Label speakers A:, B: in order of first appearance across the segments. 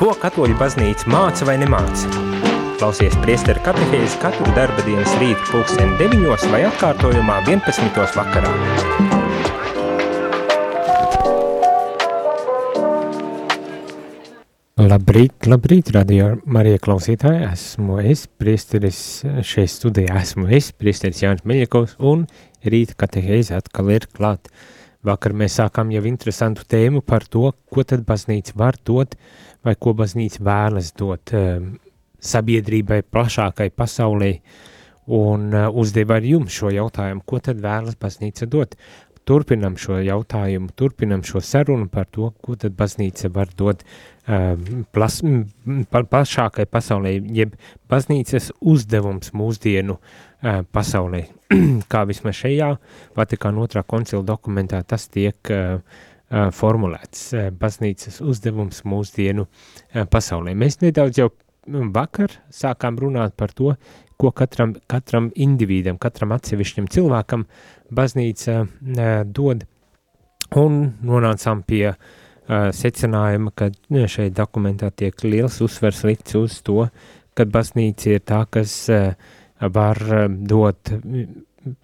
A: Ko katoļu baznīca māca vai nemāca? Klausies priesteru katehēzi katru darba dienas rītu pulksteni 9 vai atkārtojumā 11. vakarā. Labrīt, labrīt, radio Marija klausītāji, esmu es, priesteris šeit studijā, esmu es, priesteris Jānis Meļakovs, un rīta katehēzi atkal ir klāt. Vakar mēs sākām jau interesantu tēmu par to, ko tad baznīca var dot, vai ko baznīca vēlas dot um, sabiedrībai, plašākai pasaulē, un uh, uzdeva ar jums šo jautājumu, ko tad vēlas baznīca dot. Turpinam šo jautājumu, turpinam šo sarunu par to, ko tad baznīca var dot uh, plas, pa, plašākai pasaulē, jeb baznīcas uzdevums mūsdienu uh, pasaulē. Kā vismaz šajā Vatikāna otrā koncila dokumentā tas tiek uh, formulēts baznīcas uzdevums mūsdienu pasaulē. Mēs nedaudz jau vakar sākām runāt par to, ko katram, katram individam, katram atsevišķam cilvēkam baznīca dod, un nonācām pie secinājuma, ka šeit dokumentā tiek liels uzsvers likts uz to, ka baznīca ir tā, kas uh, var dot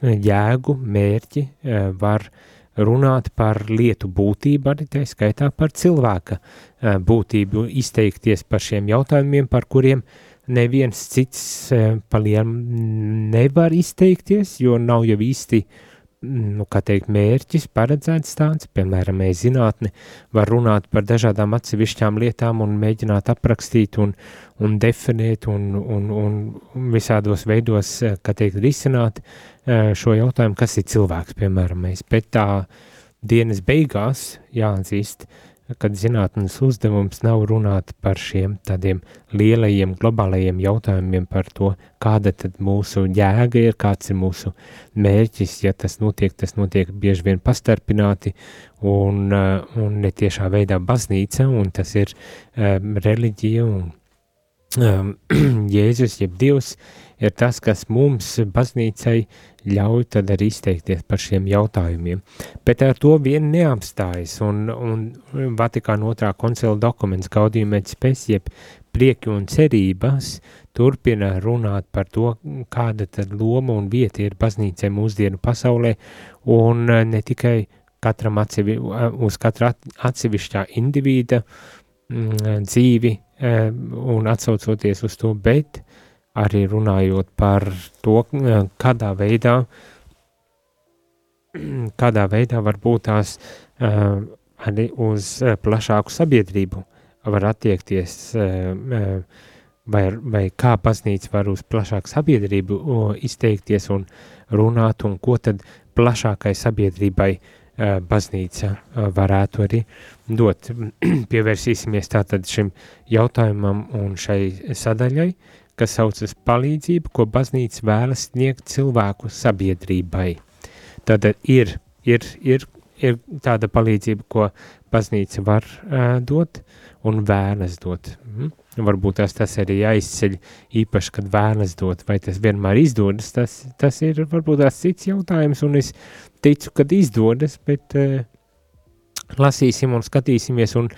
A: jēgu, mērķi, uh, var uh, runāt par lietu būtību, arī tā skaitā par cilvēka būtību, izteikties par šiem jautājumiem, par kuriem neviens cits paliem nevar izteikties, jo nav jau īsti, nu, teikt, mērķis paredzēts tāds, piemēram, mēs zinātni var runāt par dažādām atsevišķām lietām un mēģināt aprakstīt un, un definēt un, un, un visādos veidos, kā teikt, risināt, uh, šo jautājumu, kas ir cilvēks, piemēram, mēs, bet tā dienas beigās jāatzīst, kad zinātnes uzdevums nav runāt par šiem tādiem lielajiem globālajiem jautājumiem par to, kāda tad mūsu jēga ir, kāds ir mūsu mērķis, ja tas notiek, tas notiek bieži vien pastarpināti un, un netiešā veidā baznīca, un tas ir um, reliģija un um, Jēzus, jeb Dievs, ir tas, kas mums baznīcai ļauj tad arī izteikties par šiem jautājumiem. Bet ar to vien neapstājas, un, un Vatikāna otrā koncila dokuments Gaudījuma et spes, jeb prieki un cerības, turpina runāt par to, kāda tad loma un vieta ir baznīcai mūsdienu pasaulē, un ne tikai katram atsevi, uz katra atsevišķā individa mm, dzīvi eh, un atsaucoties uz to, bet arī runājot par to, kādā veidā, kādā veidā varbūt tās uh, arī uz plašāku sabiedrību var attiekties, uh, vai, vai kā baznīca var uz plašāku sabiedrību izteikties un runāt, un ko tad plašākai sabiedrībai uh, baznīca varētu arī dot. Pievērsīsimies tātad šim jautājumam un šai sadaļai, kas saucas palīdzību, ko baznīca vēlas sniegt cilvēku sabiedrībai. Tad ir, ir, ir, ir tāda palīdzība, ko baznīca var uh, dot un vēlas dot. Mm? Varbūt tas, tas arī jāizceļ īpaši, kad vēlas dot, vai tas vienmēr izdodas, tas, tas ir varbūt tās cits jautājums, un es ticu, kad izdodas, bet uh, lasīsim un skatīsimies, un,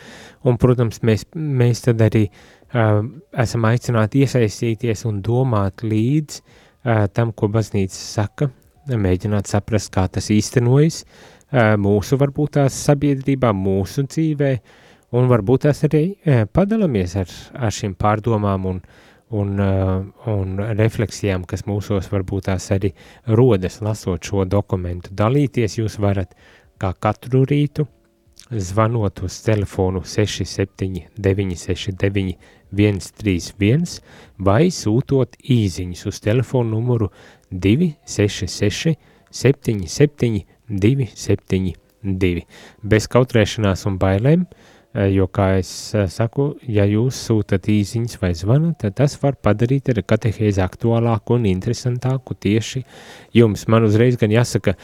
A: un protams, mēs, mēs tad arī uh, esam aicināti iesaistīties un domāt līdz tam, ko baznīca saka, mēģināt saprast, kā tas īstenojas mūsu varbūt tās sabiedrībā, mūsu dzīvē, un varbūt tās arī padalāmies ar, ar šīm pārdomām un, un, un refleksijām, kas mūsos varbūt tās arī rodas, lasot šo dokumentu. Dalīties jūs varat kā katru rītu, zvanot uz telefonu 679 969 131 vai sūtot īziņas uz telefonu numuru 266 77 272. Bez kautrēšanās un bailēm, eh, jo, kā es eh, saku, ja jūs sūtat īziņas vai zvanat, tad tas var padarīt ar katehēzi aktuālāku un interesantāku tieši jums. Man uzreiz gan jāsaka,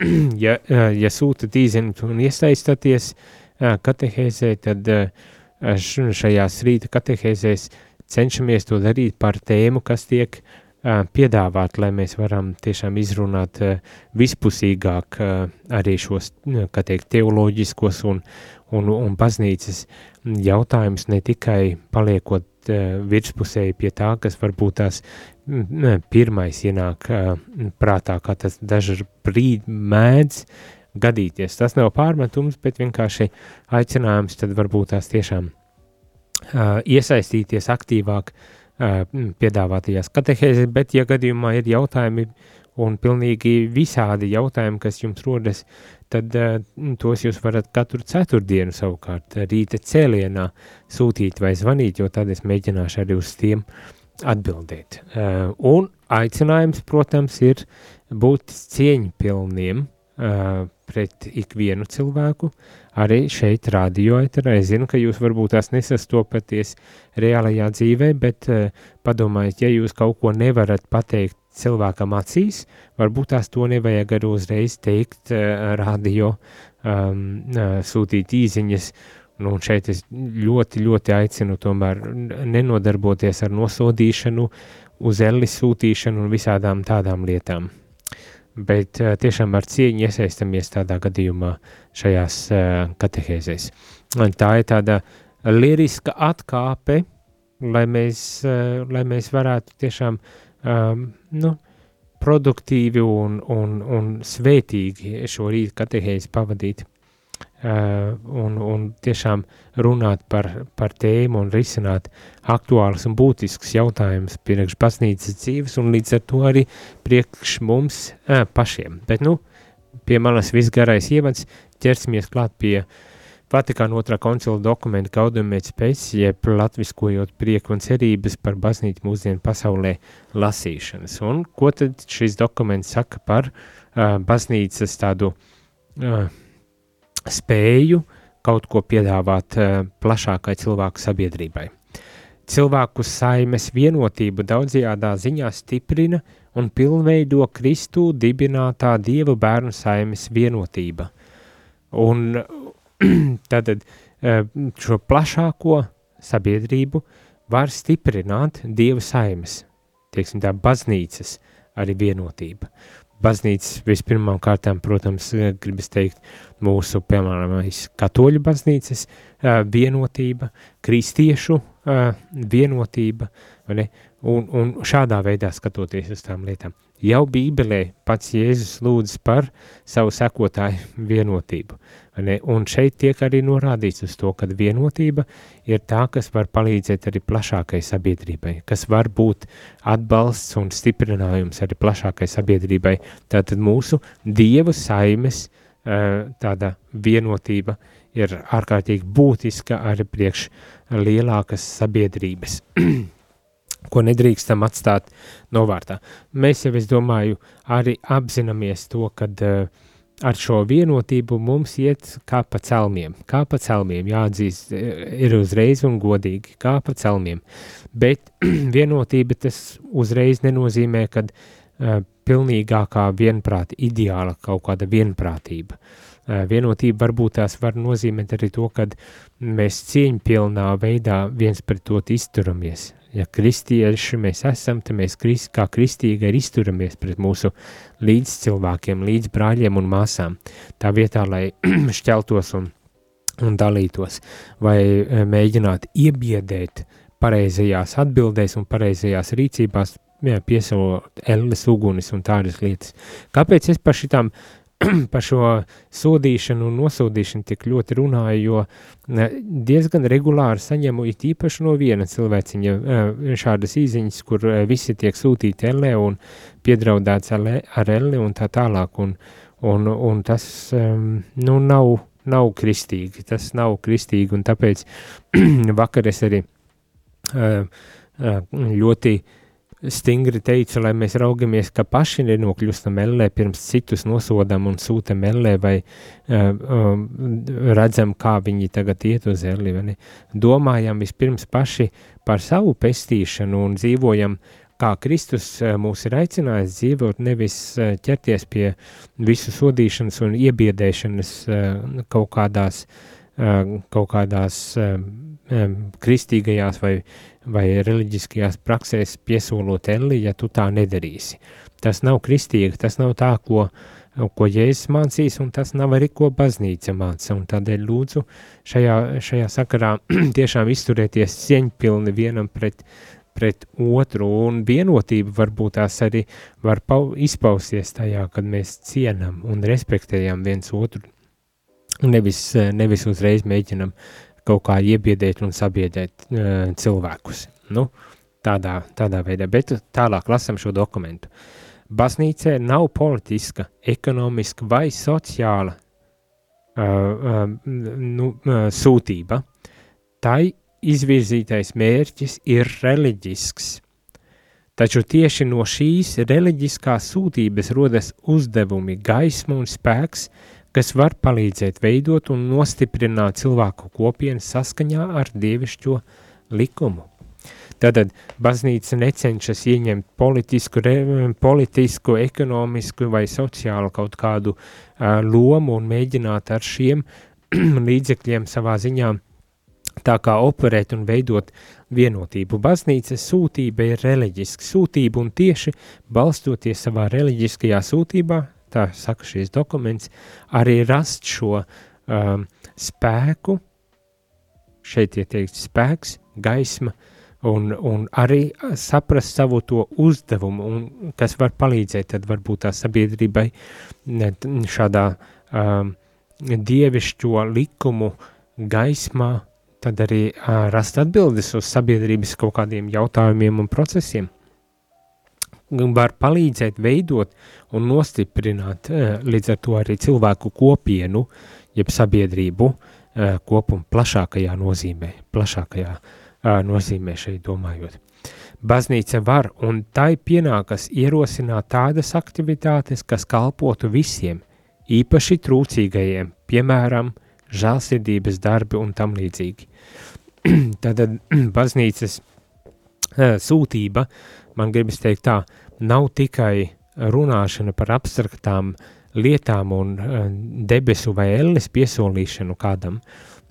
A: ja, eh, ja sūtat īziņu un iesaistaties katehēzē, tad uh, šajās rīta katehēzēs cenšamies to darīt par tēmu, kas tiek piedāvāt, lai mēs varam tiešām izrunāt vispusīgāk arī šos, kā teikt, teoloģiskos un, un, un baznīcas jautājumus, ne tikai paliekot virspusēji pie tā, kas varbūt tās ne, pirmais ienāk prātā, kā tas daži brīdi mēdz gadīties. Tas nav pārmetums, bet vienkārši aicinājums tad varbūt tās tiešām uh, iesaistīties aktīvāk uh, piedāvātajās katehēzēs, bet ja gadījumā ir jautājumi un pilnīgi visādi jautājumi, kas jums rodas, tad uh, tos jūs varat katru ceturtdienu savukārt rīta cēlienā sūtīt vai zvanīt, jo tad es mēģināšu arī uz tiem atbildēt. Uh, un aicinājums, protams, ir būt cieņpilniem pret ikvienu cilvēku, arī šeit radio eterā. Es zinu, ka jūs varbūt tās nesastopaties reālajā dzīvē, bet padomājiet, ja jūs kaut ko nevarat pateikt cilvēkam acīs, varbūt tās to nevajag arī uzreiz teikt uh, radio, um, uh, sūtīt īziņas, Nu, un šeit es ļoti, ļoti aicinu tomēr nenodarboties ar nosodīšanu, uz ellis sūtīšanu un visādām tādām lietām. Bet uh, tiešām ar cieņu iesaistamies tādā gadījumā šajās uh, katehēzēs. Tā ir tāda liriska atkāpe, lai mēs, uh, lai mēs varētu tiešām um, nu, produktīvi un, un, un svētīgi šo rītu katehēzi pavadīt. Uh, un, un tiešām runāt par, par tēmu un risināt aktuālus un būtiskus jautājumus priekš baznīcas dzīves un līdz ar to arī priekš mums uh, pašiem. Bet, nu, pie manas visgarais ievads ķersimies klāt pie Vatikāna otrā koncila dokumenta gaudamēc pēc, jeb latviskojot prieku un cerības par baznīcu mūsdienu pasaulē lasīšanas. Un ko tad šis dokuments saka par uh, baznīcas tādu uh, spēju kaut ko piedāvāt uh, plašākai cilvēku sabiedrībai. Cilvēku saimes vienotību daudzajādā ziņā stiprina un pilnveido Kristu dibinātā Dieva bērnu saimes vienotība. Un tad uh, šo plašāko sabiedrību var stiprināt Dieva saimes, tieksim tā, baznīcas arī vienotība baznīcas vispirmām kārtām, protams, eh, gribas teikt mūsu, piemēram, katoļu baznīcas eh, vienotība, kristiešu eh, vienotība, ne? un, un šādā veidā skatoties uz tām lietām. Jau Bībelē pats Jēzus lūdz par savu sekotāju vienotību. Ne? Un šeit tiek arī norādīts uz to, ka vienotība ir tā, kas var palīdzēt arī plašākai sabiedrībai, kas var būt atbalsts un stiprinājums arī plašākai sabiedrībai. Tātad mūsu dievu saimes tāda vienotība ir ārkārtīgi būtiska arī priekš lielākas sabiedrības. ko nedrīkstam atstāt novārtā. Mēs jau, es domāju, arī apzināmies to, ka uh, ar šo vienotību mums iet kā pa celmiem, kā pa celmiem, jāatzīst, ir uzreiz un godīgi, kā pa celmiem, bet vienotība tas uzreiz nenozīmē, kad uh, pilnīgākā vienprāta, ideāla kaut kāda vienprātība. Uh, vienotība varbūt tās var nozīmēt arī to, kad mēs cieņpilnā veidā viens pret otru izturamies, ja kristieši mēs esam, tad mēs krist, kā kristīgi arī izturamies pret mūsu līdzcilvēkiem, līdz brāļiem un māsām. Tā vietā, lai šķeltos un, un dalītos, vai e, mēģināt iebiedēt pareizajās atbildēs un pareizajās rīcībās, jā, piesaut elles ugunis un tādas lietas. Kāpēc es par šitām par šo sodīšanu un nosodīšanu tik ļoti runāju, jo diezgan regulāri saņemu it īpaši no viena cilvēciņa šādas īziņas, kur visi tiek sūtīti ellē un piedraudēts ar elli un tā tālāk, un, un, un tas nu, nav, nav kristīgi, tas nav kristīgi, un tāpēc vakar es arī ļoti uh, stingri teica, lai mēs raugamies, ka paši nenokļūstam ellē, pirms citus nosodam un sūtam ellē, vai uh, uh, redzam, kā viņi tagad iet uz elli? Domājam vispirms paši par savu pestīšanu un dzīvojam, kā Kristus mūs ir aicinājis dzīvot, nevis ķerties pie visu sodīšanas un iebiedēšanas uh, kaut kādās kaut kādās kristīgajās vai, vai reliģiskajās praksēs piesolot elli, ja tu tā nedarīsi. Tas nav kristīgi, tas nav tā, ko, ko Jēzus mācīs, un tas nav arī, ko baznīca māca, un tādēļ lūdzu šajā, šajā sakarā tiešām izturēties cieņpilni vienam pret, pret otru, un vienotība varbūt tās arī var pau, izpausties tajā, kad mēs cienam un respektējam viens otru, nevis, nevis uzreiz mēģinam kaut kā iebiedēt un sabiedēt uh, cilvēkus. Nu, tādā, tādā veidā, bet tālāk lasam šo dokumentu. Baznīcē nav politiska, ekonomiska vai sociāla uh, uh, nu, uh, sūtība. Tai izvirzītais mērķis ir reliģisks. Taču tieši no šīs reliģiskās sūtības rodas uzdevumi, gaisma un spēks, kas var palīdzēt veidot un nostiprināt cilvēku kopienu saskaņā ar dievišķo likumu. Tātad baznīca necenšas ieņemt politisku, re, politisku, ekonomisku vai sociālu kaut kādu uh, lomu un mēģināt ar šiem līdzekļiem savā ziņā tā kā operēt un veidot vienotību. Baznīcas sūtība ir reliģiska sūtība un tieši balstoties savā reliģiskajā sūtībā, tā saka šīs dokuments, arī rast šo um, spēku, šeit ieteikt spēks, gaisma, un, un arī saprast savu to uzdevumu, un kas var palīdzēt, tad varbūt tā sabiedrībai šādā um, dievišķo likumu gaismā, tad arī uh, rast atbildes uz sabiedrības kaut kādiem jautājumiem un procesiem var palīdzēt veidot un nostiprināt līdz ar to arī cilvēku kopienu, jeb sabiedrību kopumu plašākajā nozīmē, plašākajā nozīmē šeit domājot. Baznīca var un tai pienākas ierosināt tādas aktivitātes, kas kalpotu visiem, īpaši trūcīgajiem, piemēram, žālsirdības darbi un tam līdzīgi. Tad baznīcas sūtība man gribas teikt tā, nav tikai runāšana par abstraktām lietām un uh, debesu vai elles piesolīšanu kādam,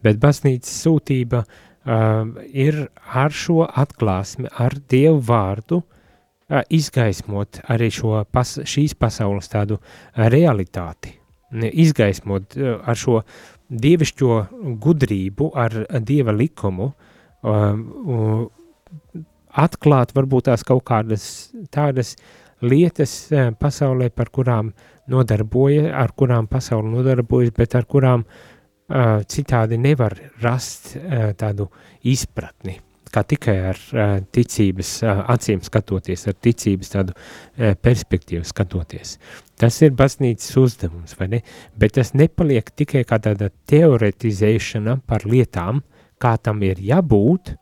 A: bet baznīcas sūtība uh, ir ar šo atklāsmi, ar Dievu vārdu uh, izgaismot arī šo pas, šīs pasaules tādu realitāti, izgaismot uh, ar šo dievišķo gudrību, ar Dieva likumu, uh, atklāt varbūt tās kaut kādas tādas lietas eh, pasaulē, par kurām nodarbojas, ar kurām pasauli nodarbojas, bet ar kurām uh, citādi nevar rast uh, tādu izpratni, kā tikai ar uh, ticības uh, acīm skatoties, ar ticības tādu uh, perspektīvu skatoties. Tas ir baznīcas uzdevums, vai ne? Bet tas nepaliek tikai kā tāda teoretizēšana par lietām, kā tam ir jābūt,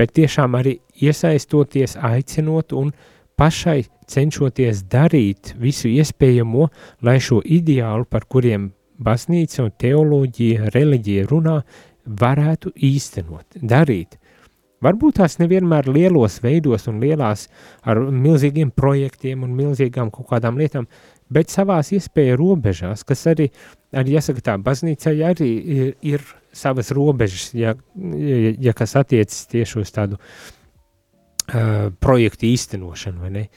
A: bet tiešām arī iesaistoties, aicinot un pašai cenšoties darīt visu iespējamo, lai šo ideālu, par kuriem baznīca un teoloģija, reliģija runā, varētu īstenot, darīt. Varbūt tās nevienmēr lielos veidos un lielās ar milzīgiem projektiem un milzīgām kaut kādām lietām, bet savās iespēja robežās, kas arī, arī jāsaka tā, baznīcai arī ir, ir savas robežas, ja, ja, ja kas attiecas tieši uz tādu uh, projektu īstenošanu, vai ne?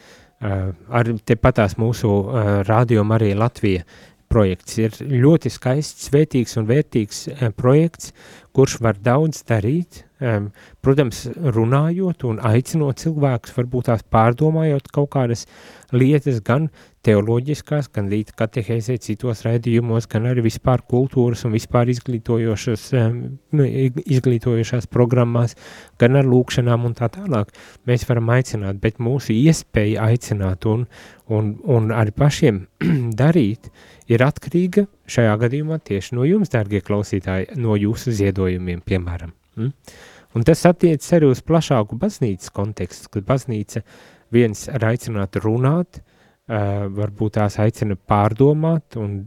A: Uh, ar tepatās mūsu uh, rādījuma arī Latvija projekts ir ļoti skaists, svētīgs un vērtīgs uh, projekts, kurš var daudz darīt, um, protams, runājot un aicinot cilvēkus, varbūt tās pārdomājot kaut kādas lietas, gan teoloģiskās, gan līdz katehēzē citos raidījumos, gan arī vispār kultūras un vispār izglītojošas, um, izglītojošās programmās, gan ar lūkšanām un tā tālāk. Mēs varam aicināt, bet mūsu iespēja aicināt un, un, un arī pašiem darīt ir atkarīga šajā gadījumā tieši no jums, dārgie klausītāji, no jūsu ziedojumiem, piemēram. Mm? Un tas attiecas arī uz plašāku baznīcas kontekstu, kad baznīca viens ir aicināta runāt, uh, uh, varbūt tās aicina pārdomāt un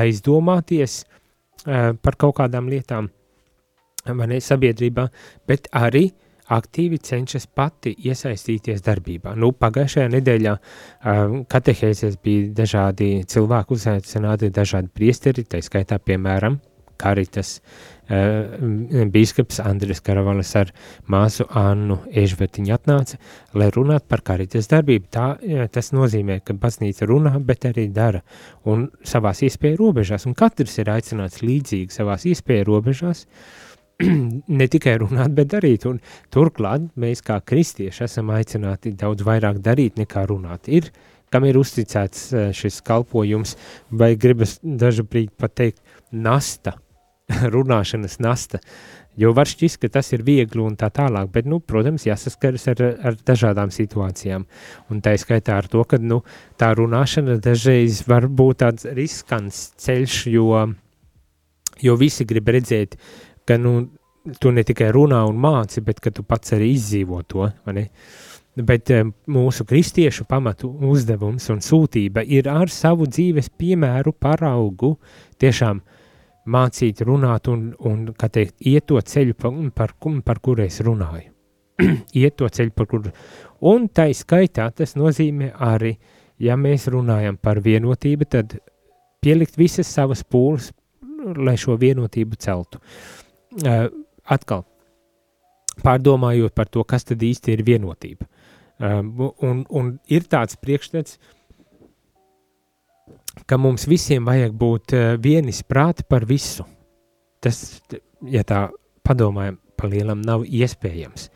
A: aizdomāties uh, par kaut kādām lietām ne, sabiedrībā, bet arī aktīvi cenšas pati iesaistīties darbībā. Nu, pagājušajā nedēļā uh, katehēzēs bija dažādi cilvēki uzaicināti, dažādi priesteri, tā skaitā, piemēram, Karitas uh, bīskaps Andris Karavalis ar māsu Annu Ežvertiņu atnāca, lai runātu par Karitas darbību. Tā, tas nozīmē, ka baznīca runā, bet arī dara un savās iespēju robežās, un katrs ir aicināts līdzīgi savās iespēju robežās, ne tikai runāt, bet darīt, un turklāt mēs kā kristieši esam aicināti daudz vairāk darīt nekā runāt. Ir, kam ir uzticēts šis kalpojums, vai gribas dažu brīdi pateikt nasta, runāšanas nasta, jo var šķist, ka tas ir viegli un tā tālāk, bet, nu, protams, jāsaskaras ar, ar dažādām situācijām, un tā skaitā ar to, ka, nu, tā runāšana dažreiz var būt tāds riskants ceļš, jo, jo visi grib redzēt, ka, nu, tu ne tikai runā un māci, bet ka tu pats arī izdzīvo to? Bet um, mūsu kristiešu pamatu uzdevums un sūtība ir ar savu dzīves piemēru paraugu tiešām uh, mācīt runāt un, un kā teikt, iet to ceļu, par, par, par kuru es runāju. iet to ceļu, par kuru. Un tai skaitā tas nozīmē arī, ja mēs runājam par vienotību, tad pielikt visas savas pūles, lai šo vienotību celtu. Uh, atkal, pārdomājot par to, kas tad īsti ir vienotība. Uh, un, un ir tāds priekšstats, uh, ka mums visiem vajag būt uh, vienis prāti par visu. Tas, ja tā padomājam, pa lielam nav iespējams.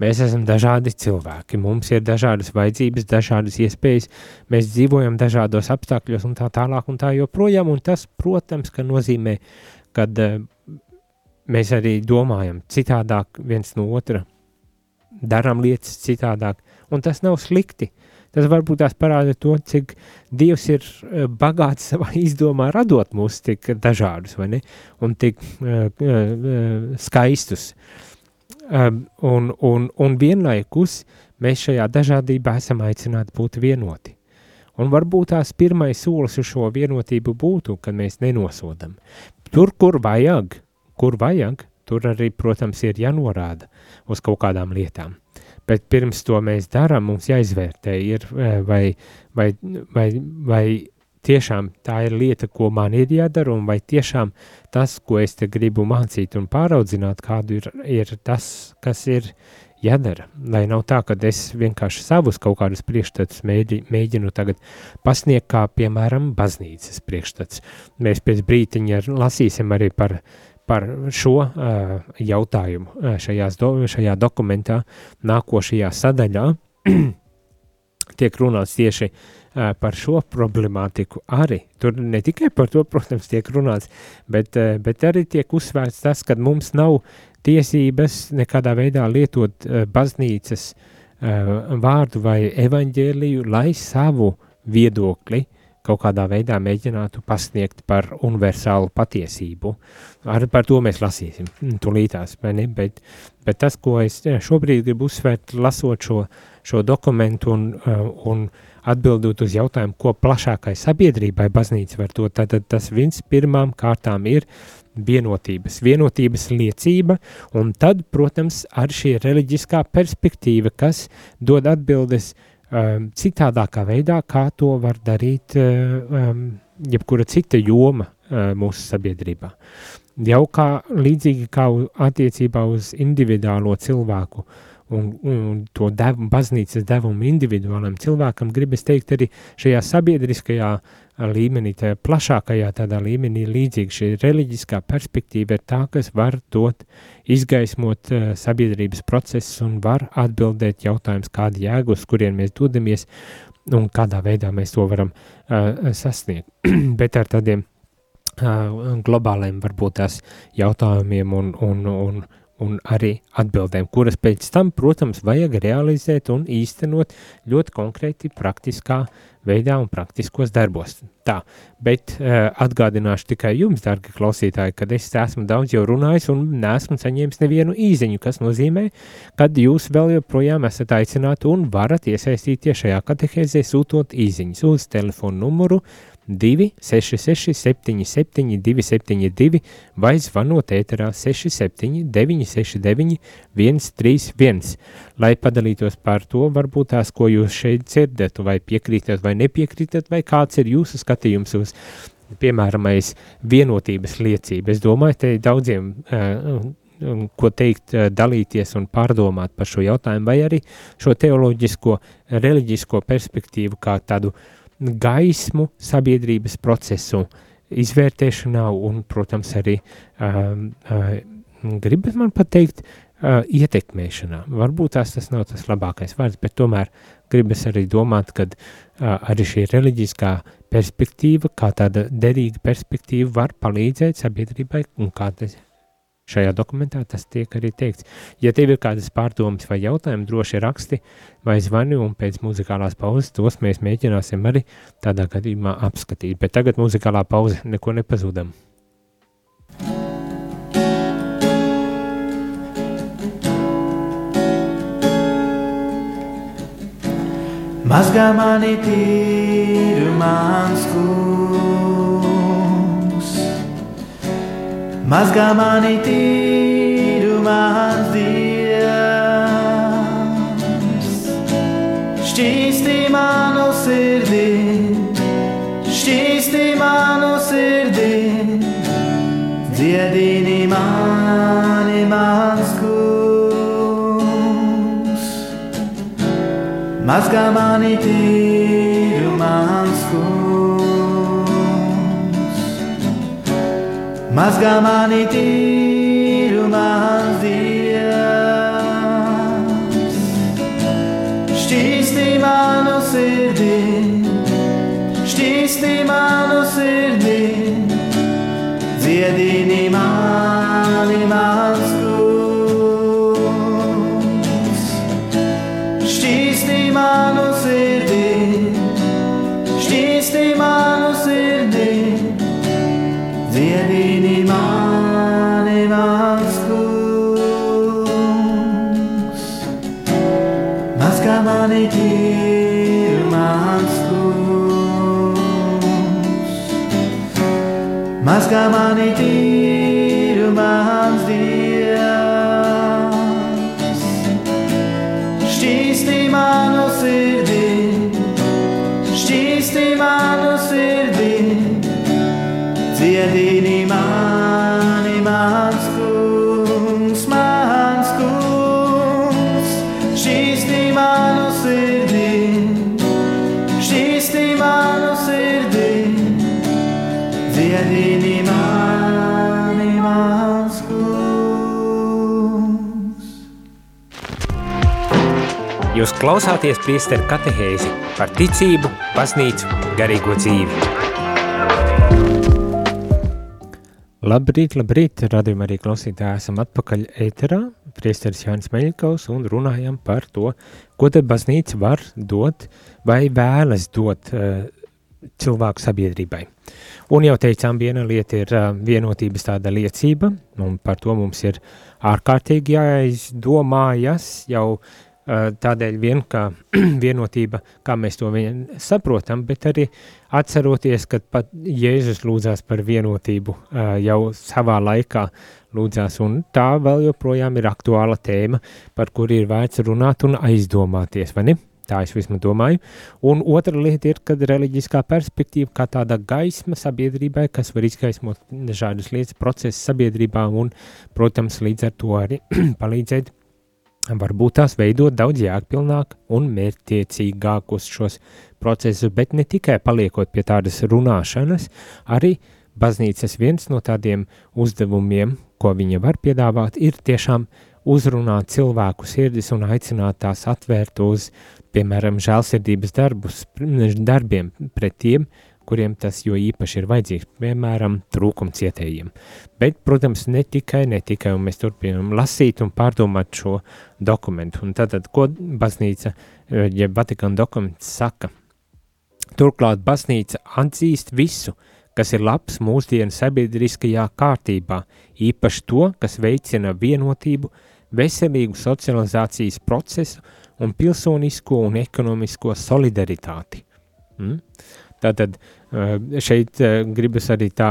A: Mēs esam dažādi cilvēki, mums ir dažādas vajadzības, dažādas iespējas, mēs dzīvojam dažādos apstākļos un tā tālāk un tā joprojām, un tas, protams, ka nozīmē, kad uh, mēs arī domājam citādāk viens no otra, darām lietas citādāk, un tas nav slikti. Tas varbūt tās parāda to, cik Dievs ir eh, bagāts savā izdomā radot mūs tik dažādus, vai ne, un tik uh, uh, skaistus. Um, un, un, un vienlaikus mēs šajā dažādībā esam aicināti būt vienoti. Un varbūt tās pirmais solis uz šo vienotību būtu, kad mēs nenosodam. Tur, kur vajag, kur vajag, tur arī, protams, ir jānorāda uz kaut kādām lietām bet pirms to mēs darām, mums jāizvērtē, ir, e, vai, vai, vai, vai tiešām tā ir lieta, ko man ir jādara, un vai tiešām tas, ko es te gribu mācīt un pāraudzināt, kādu ir, ir tas, kas ir jādara. Lai nav tā, ka es vienkārši savus kaut kādus priekšstats mēģi, mēģinu tagad pasniegt, kā piemēram baznīcas priekšstats. Mēs pēc brītiņa lasīsim arī par uh, par šo uh, jautājumu uh, šajās do, šajā dokumentā, nākošajā sadaļā, tiek runāts tieši uh, par šo problemātiku arī. Tur ne tikai par to, protams, tiek runāts, bet, uh, bet arī tiek uzsvērts tas, ka mums nav tiesības nekādā veidā lietot uh, baznīcas uh, vārdu vai evaņģēliju, lai savu viedokli uh, kaut kādā veidā mēģinātu pasniegt par universālu patiesību. Ar, par to mēs lasīsim. Tulītās, bet, bet tas, ko es šobrīd gribu uzsvērt, lasot šo, šo dokumentu un, uh, un atbildot uz jautājumu, ko plašākai sabiedrībai baznīca var dot, tad tas viens pirmām kārtām ir vienotības, vienotības liecība, un tad, protams, ar šī reliģiskā perspektīva, kas dod atbildes uh, um, citādākā veidā, kā to var darīt um, jebkura cita joma uh, mūsu sabiedrībā. Jau kā līdzīgi kā attiecībā uz individuālo cilvēku un, un to devu, baznīcas devumu individuālam cilvēkam, gribas teikt arī šajā sabiedriskajā līmenī, tajā plašākajā tādā līmenī līdzīgi šī reliģiskā perspektīva ir tā, kas var dot, izgaismot uh, sabiedrības procesus un var atbildēt jautājums, kāda jēga, uz kurien mēs dodamies un kādā veidā mēs to varam uh, sasniegt. Bet ar tādiem globāliem varbūt tās jautājumiem un, un, un, un arī atbildēm, kuras pēc tam, protams, vajag realizēt un īstenot ļoti konkrēti praktiskā veidā un praktiskos darbos. Tā, bet uh, atgādināšu tikai jums, dārgi klausītāji, kad es esmu daudz jau runājis un neesmu saņēmis nevienu īziņu, kas nozīmē, kad jūs vēl joprojām esat aicināti un varat iesaistīties šajā katehēzē sūtot īziņas uz telefonu numuru 266 77 272 vai zvanot ēterā 67 969 131, lai padalītos par to, varbūt tās, ko jūs šeit dzirdat, vai piekrītat vai nepiekrītat, vai kāds ir jūsu skatījums uz piemēram, vienotības liecība. Es domāju, te daudziem, uh, ko teikt, uh, dalīties un pārdomāt par šo jautājumu, vai arī šo teoloģisko, reliģisko perspektīvu kā tādu gaismu sabiedrības procesu izvērtēšanā un, protams, arī um, uh, gribas man pateikt, uh, ietekmēšanā. Varbūt tās tas nav tas labākais vārds, bet tomēr gribas arī domāt, ka uh, arī šī reliģiskā perspektīva, kā tāda derīga perspektīva, var palīdzēt sabiedrībai, un kā tas šajā dokumentā tas tiek arī teikts. Ja tev ir kādas pārdomas vai jautājumi, droši raksti vai zvani, un pēc muzikālās pauzes tos mēs mēģināsim arī tādā gadījumā apskatīt. Bet tagad muzikālā pauze neko nepazudam.
B: Mazgā mani tīru mans kungs, mazgā mani tīru mans dievs. Šķīsti manu sirdī, šķīsti manu sirdī, dziedini mani mans mazgā mani tīru Mazgā mani tīru mans dievs. Šķīsti manu sirdī, šķīsti manu sirdī, dziedini mani mani tīru mans kungs. Mazgā mani tīru mans dievs. Šķīsti manu sirdī, šķīsti manu sirdī, dziedini mani mans
A: Jūs klausāties priesteru katehēzi par ticību, baznīcu, garīgo dzīvi. Labrīt, labrīt, radījumā arī klausītāji esam atpakaļ ēterā, priesteris Jānis Meļikaus un runājam par to, ko tad baznīca var dot vai vēlas dot uh, cilvēku sabiedrībai. Un jau teicām, viena lieta ir uh, vienotības tāda liecība, un par to mums ir ārkārtīgi jāizdomājas jau uh, tādēļ vien, ka vienotība, kā mēs to vien saprotam, bet arī atceroties, ka pat Jēzus lūdzās par vienotību jau savā laikā lūdzās, un tā vēl joprojām ir aktuāla tēma, par kuru ir vērts runāt un aizdomāties, vai ne? Tā es vismaz domāju. Un otra lieta ir, kad reliģiskā perspektīva kā tāda gaisma sabiedrībai, kas var izgaismot dažādas lietas, procesus sabiedrībā un, protams, līdz ar to arī palīdzēt varbūt tās veidot daudz jēgpilnāk un mērķtiecīgākus šos procesus, bet ne tikai paliekot pie tādas runāšanas, arī baznīcas viens no tādiem uzdevumiem, ko viņa var piedāvāt, ir tiešām uzrunāt cilvēku sirdis un aicināt tās atvērt uz, piemēram, žēlsirdības darbus, darbiem pret tiem, kuriem tas jo īpaši ir vajadzīgs, piemēram, trūkumcietējiem. Bet, protams, ne tikai, ne tikai, un mēs turpinām lasīt un pārdomāt šo dokumentu. Un tātad, ko baznīca, ja Vatikāna dokuments saka? Turklāt baznīca atzīst visu, kas ir labs mūsdienu sabiedriskajā kārtībā, īpaši to, kas veicina vienotību, veselīgu socializācijas procesu un pilsonisko un ekonomisko solidaritāti. Mm? Tātad šeit gribas arī tā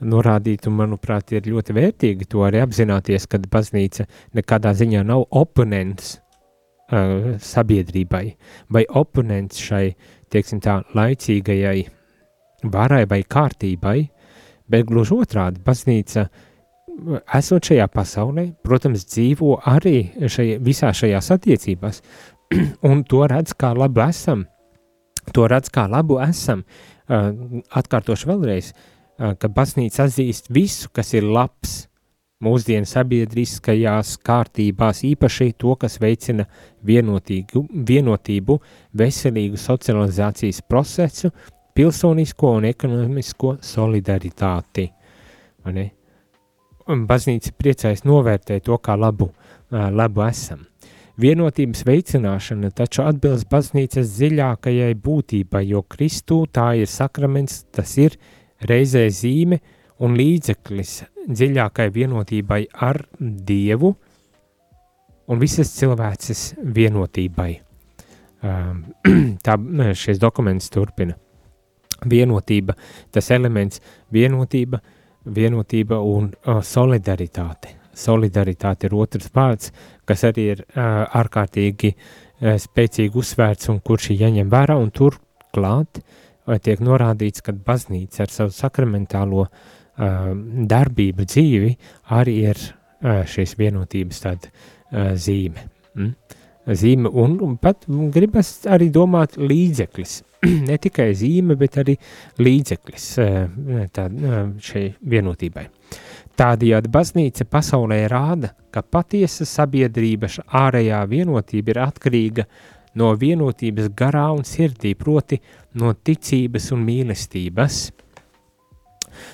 A: norādīt, un manuprāt, ir ļoti vērtīgi to arī apzināties, ka baznīca nekādā ziņā nav oponents uh, sabiedrībai vai oponents šai, teiksim tā, laicīgajai varai vai kārtībai, bet gluži otrādi baznīca, esot šajā pasaulē, protams, dzīvo arī šajā, visā šajās attiecībās, un to redz kā labu esam. To redz kā labu esam. Atkārtošu vēlreiz, ka baznīca atzīst visu, kas ir labs, mūsdienu sabiedriskajās kārtībās, īpaši to, kas veicina vienotību, veselīgu socializācijas procesu, pilsonisko un ekonomisko solidaritāti. Baznīca priecājas novērtēt to, kā labu, labu esam. Vienotības veicināšana taču atbilst baznīcas dziļākajai būtībai, jo Kristū tā ir sakraments, tas ir reizē zīme un līdzeklis dziļākai vienotībai ar Dievu un visas cilvēces vienotībai. Tā šis dokuments turpina. Vienotība, tas elements vienotība, vienotība un solidaritāte. Solidaritāte ir otrs vārds, kas arī ir ārkārtīgi spēcīgi uzsvērts un kurš ir jāņem vērā turklāt tiek norādīts, ka baznīca ar savu sakramentālo uh, darbība, dzīvi arī ir šīs vienotības tāda zīme. Mm? Zīme un, un pat gribas arī domāt līdzeklis. ne tikai zīme, bet arī līdzeklis tā, šai vienotībai. Tādējādi baznīca pasaulē rāda, ka patiesa sabiedrības ārējā vienotība ir atkarīga no vienotības garā un sirdī, proti no ticības un mīlestības –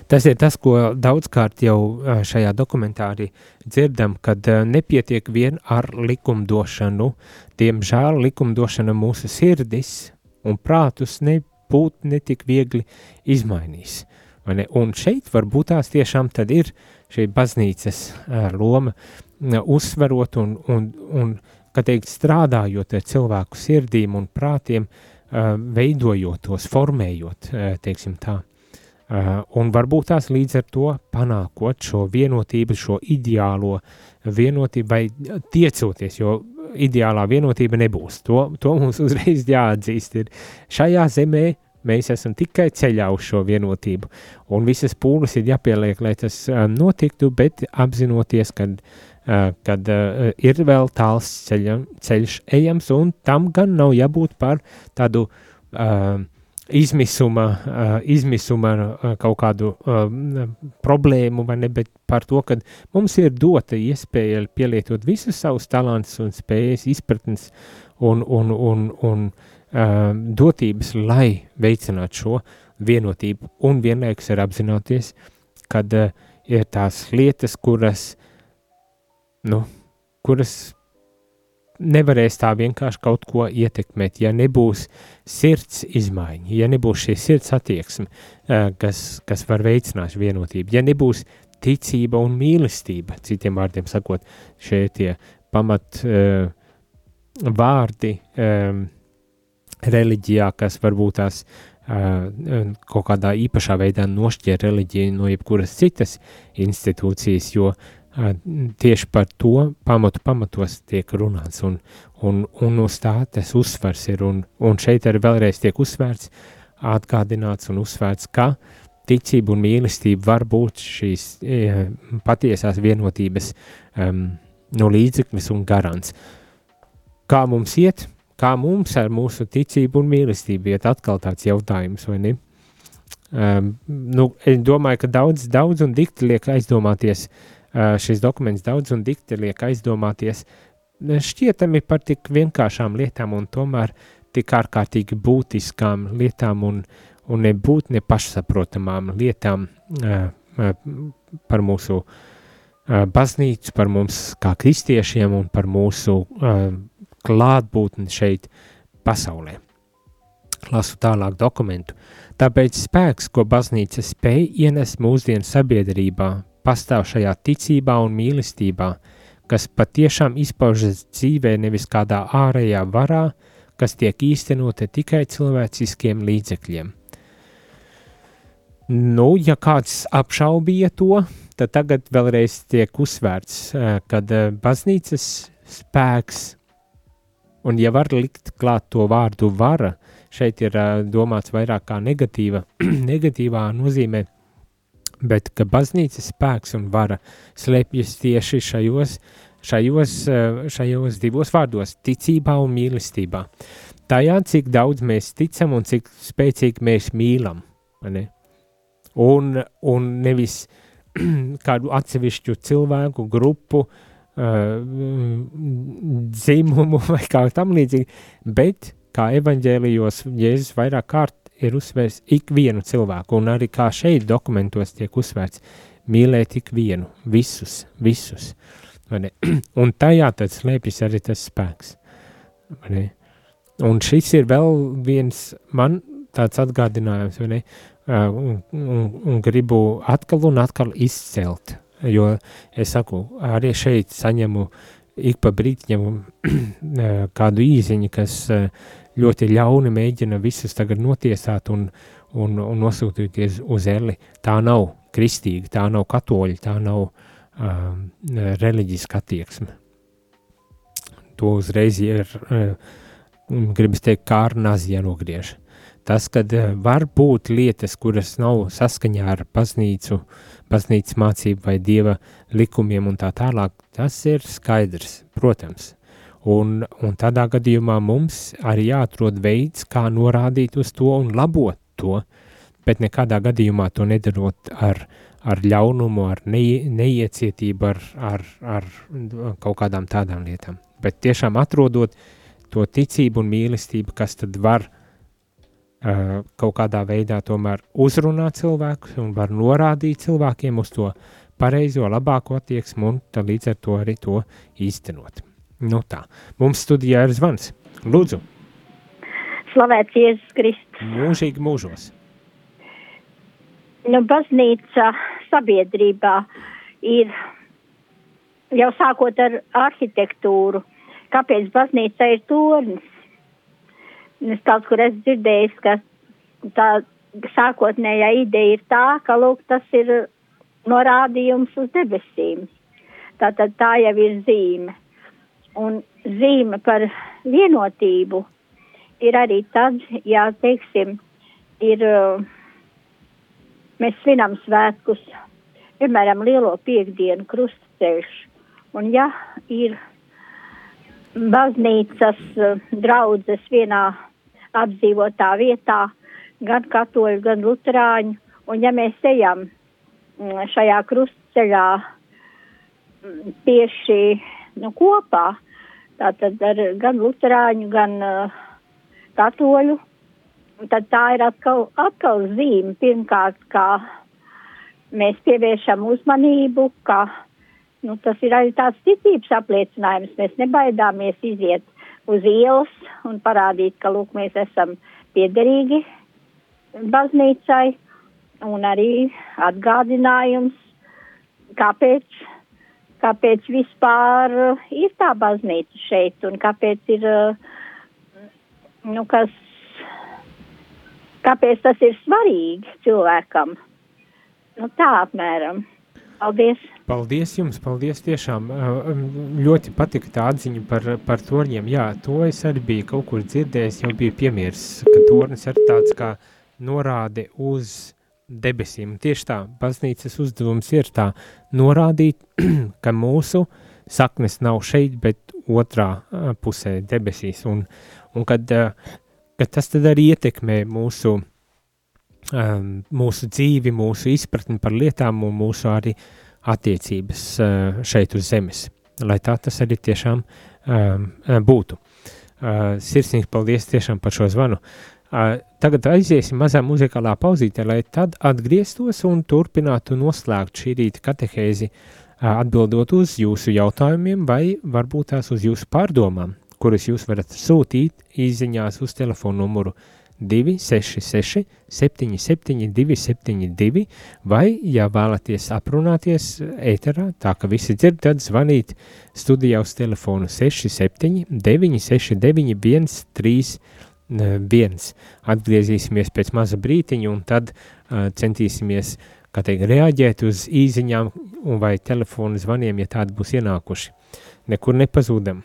A: Tas ir tas, ko daudzkārt jau šajā dokumentā arī dzirdam, kad nepietiek vien ar likumdošanu. Diemžēl likumdošana mūsu sirdis un prātus nebūt netik viegli izmainīs. Ne? Un šeit varbūt tās tiešām ir šī baznīcas loma uzsverot un, un, un kā teikt, strādājot ar cilvēku sirdīm un prātiem, veidojot tos, formējot, teiksim tā. Uh, un varbūt tās līdz ar to panākot šo vienotību, šo ideālo vienotību, vai tiecoties, jo ideālā vienotība nebūs. To, to mums uzreiz jāatzīst. Ir. Šajā zemē mēs esam tikai ceļā uz šo vienotību, un visas pūles ir jāpieliek, lai tas notiktu, bet apzinoties, ka kad uh, ir vēl tāls ceļam, ceļš ejams, un tam gan nav jābūt par tādu uh, izmisuma, uh, izmisuma uh, kaut kādu uh, problēmu, vai ne, bet par to, ka mums ir dota iespēja pielietot visus savus talantus un spējas, izpratnes un, un, un, un uh, dotības, lai veicinātu šo vienotību, un vienlaikus ir apzināties, kad uh, ir tās lietas, kuras, nu, kuras nevarēs tā vienkārši kaut ko ietekmēt, ja nebūs sirds izmaiņa, ja nebūs šī sirds attieksme, eh, kas, kas var veicināt vienotību, ja nebūs ticība un mīlestība, citiem vārdiem sakot, šie tie pamat uh, vārdi um, reliģijā, kas varbūt tās kaut kādā īpašā veidā nošķir reliģiju no jebkuras citas institūcijas, jo tieši par to pamatu pamatos tiek runāts, un, un, un uz tā tas uzsvers ir, un, un šeit arī vēlreiz tiek uzsvērts, atgādināts un uzsvērts, ka ticība un mīlestība var būt šīs e, patiesās vienotības um, no līdzeklis un garants. Kā mums iet, kā mums ar mūsu ticību un mīlestību iet atkal tāds jautājums, vai ne? Um, nu, es domāju, ka daudz, daudz un dikti liek aizdomāties uh, šis dokuments daudz un dikti liek aizdomāties šķietami par tik vienkāršām lietām un tomēr tik ārkārtīgi būtiskām lietām un, un nebūt nepašsaprotamām lietām par mūsu baznīcu, par mums kā kristiešiem un par mūsu klātbūtni šeit pasaulē. Lasu tālāk dokumentu. Tāpēc spēks, ko baznīca spēj ienest mūsdienu sabiedrībā, pastāv šajā ticībā un mīlestībā, kas patiešām izpaužas dzīvē nevis kādā ārējā varā, kas tiek īstenota tikai cilvēciskiem līdzekļiem. Nu, ja kāds apšaubīja to, tad tagad vēlreiz tiek uzsvērts, eh, kad eh, baznīcas spēks, un ja var likt klāt to vārdu vara, šeit ir uh, domāts vairāk kā negatīva, negatīvā nozīmē, bet ka baznīcas spēks un vara slēpjas tieši šajos, šajos, uh, šajos divos vārdos – ticībā un mīlestībā. Tajā, cik daudz mēs ticam un cik spēcīgi mēs mīlam, ne? Un, un nevis kādu atsevišķu cilvēku grupu, uh, dzimumu vai kā tam līdzīgi, bet kā evaņģēlijos Jēzus vairāk kārt ir uzsvērs ikvienu cilvēku, un arī kā šeit dokumentos tiek uzsvērts mīlēt ikvienu, visus, visus. Un tajā tad slēpjas arī tas spēks. Un šis ir vēl viens man tāds atgādinājums, vai ne? Un, un, un gribu atkal un atkal izcelt, jo es saku, arī šeit saņemu ik pa brītiņam kādu īziņu, kas uh, ļoti ļauni mēģina visus tagad notiesāt un, un, un nosūtīties uz eli. Tā nav kristīga, tā nav katoļa, tā nav um, reliģiska attieksme. To uzreiz ir, uh, gribas teikt, kā ar nazi jānogriež. Tas, kad uh, var būt lietas, kuras nav saskaņā ar baznīcu, baznīcas mācību vai dieva likumiem un tā tālāk, tas ir skaidrs, protams. Un, un tādā gadījumā mums arī jāatrod veids, kā norādīt uz to un labot to, bet nekādā gadījumā to nedarot ar, ar ļaunumu, ar ne, neiecietību, ar, ar, ar kaut kādām tādām lietām. Bet tiešām atrodot to ticību un mīlestību, kas tad var uh, kaut kādā veidā tomēr uzrunāt cilvēkus un var norādīt cilvēkiem uz to pareizo, labāko attieksmu un līdz ar to arī to īstenot. Nu tā, mums studijā ir zvans. Lūdzu.
C: Slavēts Jēzus Kristus.
A: Mūžīgi mūžos.
C: Nu, baznīca sabiedrībā ir jau sākot ar arhitektūru. Kāpēc baznīca ir tornis? Es kaut kur esmu dzirdējis, ka tā sākotnējā ideja ir tā, ka, lūk, tas ir norādījums uz debesīm. Tātad tā jau ir zīme. Un zīme par vienotību ir arī tad, ja, teiksim, ir, mēs svinam svētkus, piemēram, lielo piekdienu krustaceļš, un ja ir baznīcas draudzes vienā apdzīvotā vietā, gan katoļu, gan luterāņu, un ja mēs ejam šajā krustceļā tieši nu, kopā, tātad ar gan luterāņu, gan uh, katoļu. Tad tā ir atkal, atkal zīme, pirmkārt, kā mēs pievēršam uzmanību, ka nu, tas ir arī tāds ticības apliecinājums. Mēs nebaidāmies iziet uz ielas un parādīt, ka lūk, mēs esam piederīgi baznīcai un arī atgādinājums, kāpēc kāpēc vispār ir tā baznīca šeit un kāpēc ir, nu, kas, kāpēc tas ir svarīgi cilvēkam. Nu, tā apmēram. Paldies!
A: Paldies jums, paldies tiešām. Uh, ļoti patika tā atziņa par, par torņiem. Jā, to es arī biju kaut kur dzirdējis, jau biju piemirsis, ka tornis ir tāds kā norāde uz debesīm. Tieši tā, baznīcas uzdevums ir tā norādīt, ka mūsu saknes nav šeit, bet otrā pusē debesīs, un, un kad, kad tas tad arī ietekmē mūsu, um, mūsu dzīvi, mūsu izpratni par lietām un mūsu arī attiecības uh, šeit uz zemes, lai tā tas arī tiešām um, būtu. Uh, sirsnīgi paldies tiešām par šo zvanu. Uh, Tagad aiziesim mazā muzikālā pauzītē, lai tad atgrieztos un turpinātu noslēgt šī rīta katehēzi, atbildot uz jūsu jautājumiem vai varbūt tās uz jūsu pārdomām, kuras jūs varat sūtīt īziņās uz telefonu numuru 266 77 272 vai, ja vēlaties aprunāties ēterā, tā ka visi dzird, tad zvanīt studijā uz telefonu 67 969 131 viens. Atgriezīsimies pēc maza brītiņa un tad uh, centīsimies, kā teikt, reaģēt uz īziņām un vai telefonu zvaniem, ja tādi būs ienākuši. Nekur nepazūdam.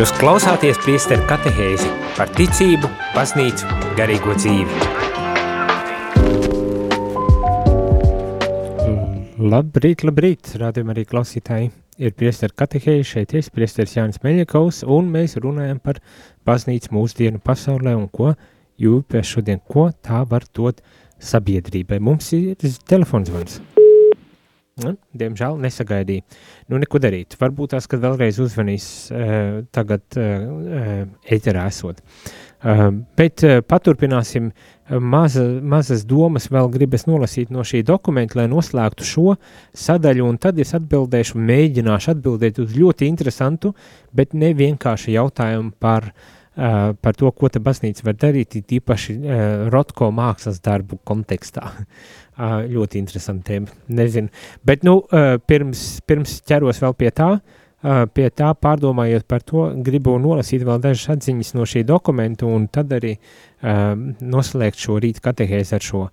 A: Jūs klausāties priesteru katehēzi par ticību, baznīcu, garīgo dzīvi. Labrīt, labrīt, rādījumā arī klausītāji. Ir priesteru katehēzi, šeit es, priesteris Jānis Meļakovs, un mēs runājam par baznīcu mūsdienu pasaulē un ko jūpēs šodien, ko tā var dot sabiedrībai. Mums ir telefons zvans. Nu, diemžēl nesagaidīju. Nu, neko darīt. Varbūt tās, kad vēlreiz uzvanīs uh, tagad uh, ēterā esot. Uh, bet uh, paturpināsim maza, mazas domas, vēl gribas nolasīt no šī dokumenta, lai noslēgtu šo sadaļu, un tad es atbildēšu, mēģināšu atbildēt uz ļoti interesantu, bet ne vienkārši jautājumu par uh, par to, ko baznīca var darīt, it īpaši uh, Rotko mākslas darbu kontekstā. uh, ļoti interesanti tēma, nezinu. Bet, nu, uh, pirms, pirms ķeros vēl pie tā, uh, pie tā pārdomājot par to, gribu nolasīt vēl dažas atziņas no šī dokumenta un tad arī uh, noslēgt šo rīta katehēzi ar šo uh,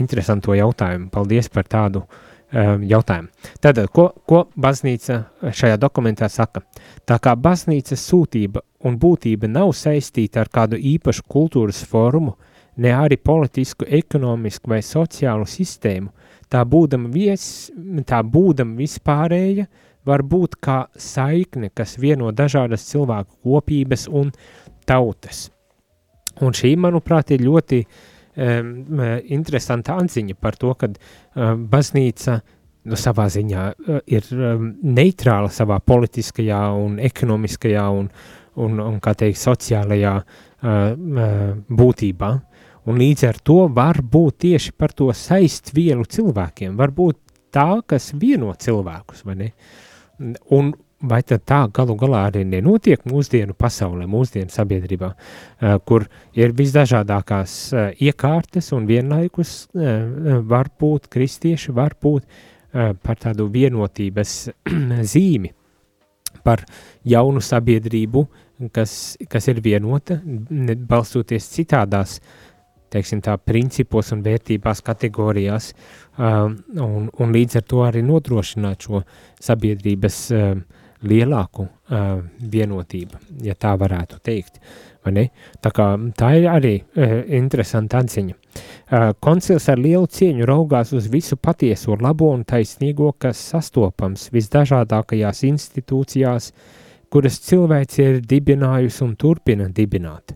A: interesanto jautājumu. Paldies par tādu uh, jautājumu. Tātad, ko, ko baznīca šajā dokumentā saka? Tā kā baznīcas sūtība un būtība nav saistīta ar kādu īpašu kultūras formu, ne arī politisku, ekonomisku vai sociālu sistēmu, tā būdama, vies, tā būdama vispārēja, var būt kā saikne, kas vieno dažādas cilvēku kopības un tautas. Un šī, manuprāt, ir ļoti um, interesanta atziņa par to, ka um, baznīca nu, savā ziņā uh, ir um, neitrāla savā politiskajā un ekonomiskajā un, un, un kā teikt, sociālajā uh, būtībā. Un līdz ar to var būt tieši par to saist vielu cilvēkiem, var būt tā, kas vieno cilvēkus, vai ne? Un vai tad tā galu galā arī nenotiek mūsdienu pasaulē, mūsdienu sabiedrībā, kur ir visdažādākās iekārtas un vienlaikus var būt kristieši, var būt par tādu vienotības zīmi, par jaunu sabiedrību, kas, kas ir vienota, balstoties citādās teiksim, tā, principos un vērtībās kategorijās, um, un, un līdz ar to arī nodrošināt šo sabiedrības um, lielāku uh, vienotību, ja tā varētu teikt. Tā, kā, tā ir arī uh, interesanta atziņa. Uh, koncils ar lielu cieņu raugās uz visu patieso, labo un taisnīgo, kas sastopams visdažādākajās institūcijās, kuras cilvēks ir dibinājusi un turpina dibināt.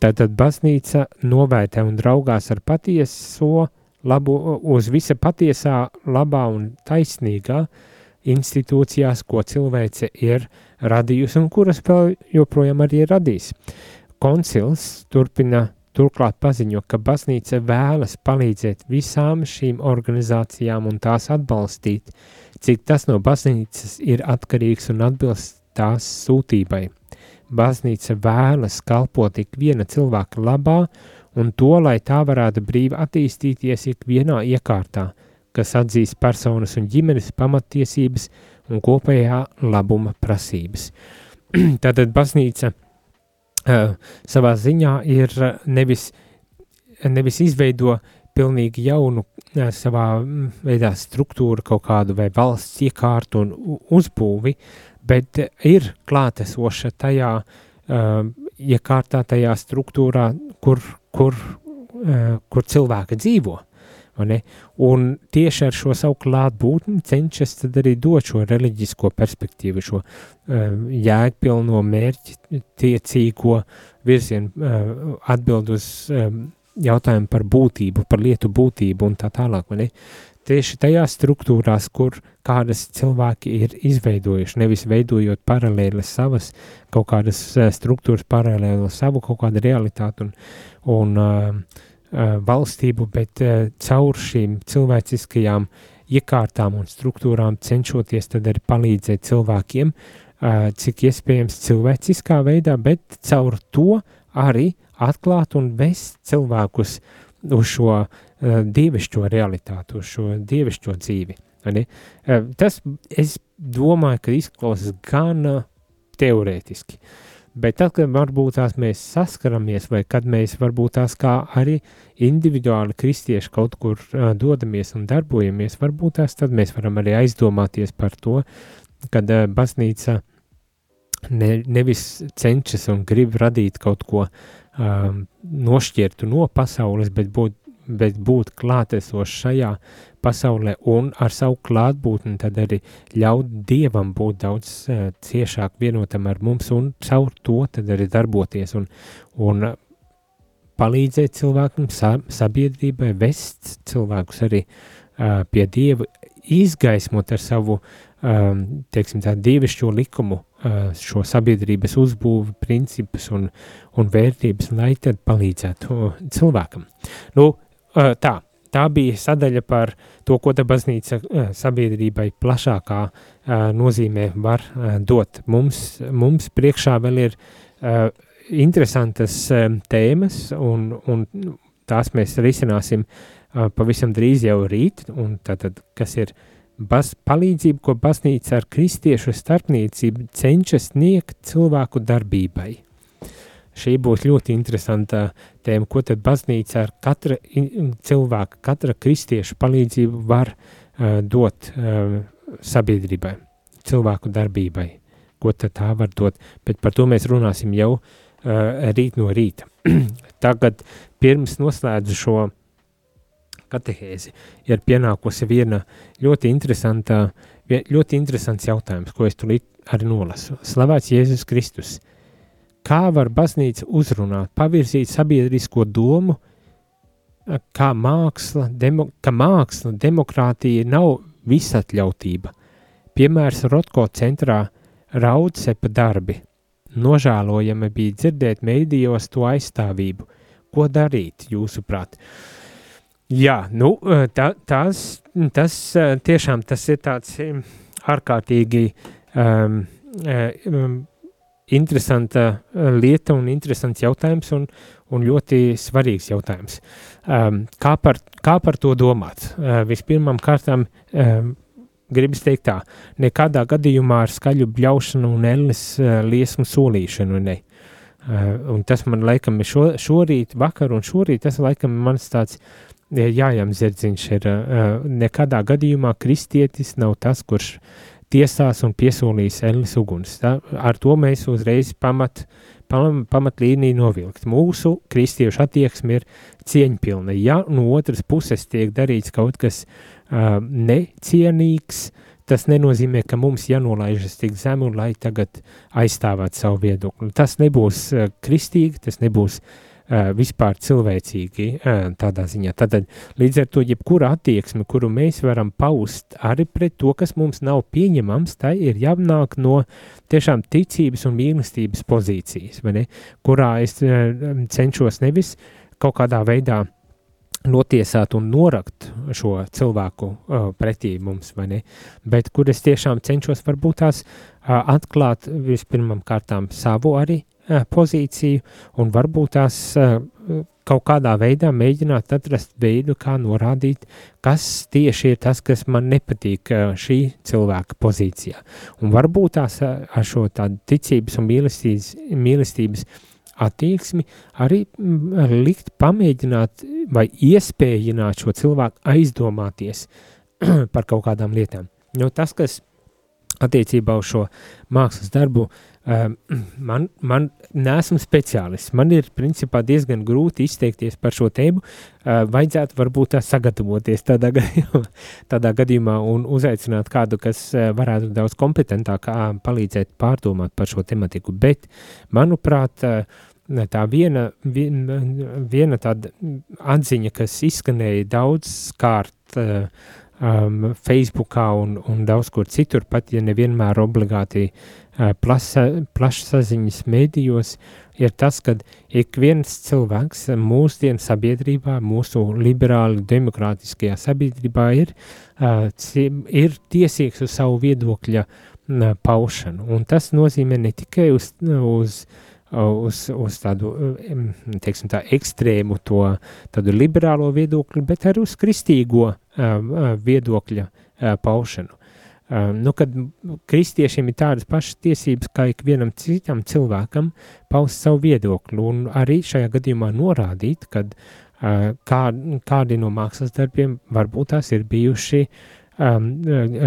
A: Tātad baznīca novērtē un draugās ar patieso, labu, uz visa patiesā, labā un taisnīgā institūcijās, ko cilvēce ir radījusi un kuras vēl joprojām arī ir radījis. Koncils turpina turklāt paziņo, ka baznīca vēlas palīdzēt visām šīm organizācijām un tās atbalstīt, cik tas no baznīcas ir atkarīgs un atbilst tās sūtībai baznīca vēlas kalpot ik viena cilvēka labā un to, lai tā varētu brīvi attīstīties ikvienā iekārtā, kas atzīst personas un ģimenes pamatiesības un kopējā labuma prasības. Tātad baznīca savā ziņā ir nevis, nevis izveido pilnīgi jaunu savā veidā struktūru kaut kādu vai valsts iekārtu un uzbūvi, bet ir klātesoša tajā iekārtā, tajā struktūrā, kur, kur, kur cilvēki dzīvo. Un tieši ar šo savu klātbūtni cenšas arī dot šo reliģisko perspektīvu, šo uh, jēgpilno mērķi, tiecīgo virzienu, uh, atbild uz um, jautājumu par būtību, par lietu būtību un tā tālāk. Tieši tajās struktūrās, kur kādas cilvēki ir izveidojuši, nevis veidojot paralēli savas kaut kādas struktūras, paralēli savu kaut kādu realitāti un, un uh, valstību, bet uh, caur šīm cilvēciskajām iekārtām un struktūrām cenšoties tad arī palīdzēt cilvēkiem, uh, cik iespējams cilvēciskā veidā, bet caur to arī atklāt un vest cilvēkus uz šo uh, dievišķo realitāti, uz šo dievišķo dzīvi. Uh, tas, es domāju, ka izklausās gan uh, teorētiski, bet tad, kad varbūt tās mēs saskaramies, vai kad mēs varbūt tās kā arī individuāli kristieši kaut kur uh, dodamies un darbojamies, varbūt tās tad mēs varam arī aizdomāties par to, kad uh, baznīca ne, nevis cenšas un grib radīt kaut ko um, nošķirtu no pasaules, bet būt, bet būt klātesošs šajā pasaulē un ar savu klātbūtni tad arī ļaut Dievam būt daudz uh, ciešāk vienotam ar mums un caur to tad arī darboties un, un palīdzēt cilvēkam, sa, sabiedrībai, vest cilvēkus arī uh, pie Dieva, izgaismot ar savu, um, teiksim tā, dievišķo likumu Uh, šo sabiedrības uzbūvi, principus un, un vērtības, lai tad palīdzētu cilvēkam. Nu, tā, tā bija sadaļa par to, ko ta baznīca sabiedrībai plašākā nozīmē var dot. Mums, mums priekšā vēl ir interesantas tēmas, un, un tās mēs risināsim pavisam drīz jau rīt, un tātad, kas ir bas, palīdzība, ko baznīca ar kristiešu starpniecību cenšas sniegt cilvēku darbībai. Šī būs ļoti interesanta tēma, ko tad baznīca ar katra cilvēka, katra kristieša palīdzību var uh, dot uh, sabiedrībai, cilvēku darbībai, ko tad tā var dot, bet par to mēs runāsim jau uh, rīt no rīta. Tagad pirms noslēdzu šo katehēzi, ir pienākusi viena ļoti interesanta, ļoti interesants jautājums, ko es tulīt arī nolasu. Slavēts Jēzus Kristus. Kā var baznīca uzrunāt, pavirzīt sabiedrisko domu, kā māksla, demo, ka māksla, demokrātija nav visatļautība. Piemērs Rotko centrā raudsepa darbi. Nožēlojami bija dzirdēt mēdījos to aizstāvību. Ko darīt, jūsuprāt? Jā, nu, tā, tās, tas tiešām tas ir tāds ārkārtīgi um, um, interesanta lieta un interesants jautājums un, un ļoti svarīgs jautājums. Um, kā, par, kā par to domāt? Uh, vispirmām kārtām um, gribas teikt tā, nekādā gadījumā ar skaļu bļaušanu un elles uh, liesmu solīšanu, ne. Uh, un tas man laikam ir šo, šorīt, vakar un šorīt, tas laikam mans tāds uh, Jājam Zirdziņš ir nekādā gadījumā kristietis nav tas, kurš tiesās un piesolīs Ellis uguns. Tā, ar to mēs uzreiz pamat, pam, pamatlīniju novilkt. Mūsu kristiešu attieksme ir cieņpilna. Ja no otras puses tiek darīts kaut kas uh, necienīgs, tas nenozīmē, ka mums jānolaižas tik zemu, lai tagad aizstāvētu savu viedokli. Tas nebūs uh, kristīgi, tas nebūs uh, vispār cilvēcīgi tādā ziņā. Tātad līdz ar to jebkura attieksme, kuru mēs varam paust arī pret to, kas mums nav pieņemams, tai ir jānāk no tiešām ticības un mīlestības pozīcijas, kurā es cenšos nevis kaut kādā veidā notiesāt un norakt šo cilvēku uh, pretī mums, vai ne? Bet kur es tiešām cenšos varbūt tās uh, atklāt vispirmam kārtām savu arī pozīciju un varbūt tās kaut kādā veidā mēģināt atrast veidu, kā norādīt, kas tieši ir tas, kas man nepatīk šī cilvēka pozīcijā. Un varbūt tās ar šo tādu ticības un mīlestības, mīlestības attieksmi arī likt pamēģināt vai iespējināt šo cilvēku aizdomāties par kaut kādām lietām. Jo tas, kas attiecībā uz šo mākslas darbu uh, man, man nesmu speciālists. Man ir principā diezgan grūti izteikties par šo tēmu. Ehm, vajadzētu varbūt tā sagatavoties tādā gadījumā, tādā gadījumā un uzaicināt kādu, kas eh, varētu daudz kompetentāk palīdzēt pārdomāt par šo tematiku. Bet, manuprāt, eh, tā viena, viena tāda atziņa, kas izskanēja daudz kārt um, Facebookā un, un daudz kur citur, pat ja nevienmēr obligāti uh, plašsaziņas mēdījos, ir tas, ka ik viens cilvēks mūsdienu sabiedrībā, mūsu liberāli demokrātiskajā sabiedrībā ir, ir tiesīgs uz savu viedokļa paušanu. Un tas nozīmē ne tikai uz, uz uz, uz tādu teiksim, tā, ekstrēmu, to tādu liberālo viedokli, bet arī uz kristīgo uh, viedokļa uh, paušanu. Uh, nu, kad kristiešiem ir tādas pašas tiesības kā ikvienam citam cilvēkam paust savu viedokli un arī šajā gadījumā norādīt, kad uh, kā, kādi no mākslas darbiem varbūt tās ir bijuši um,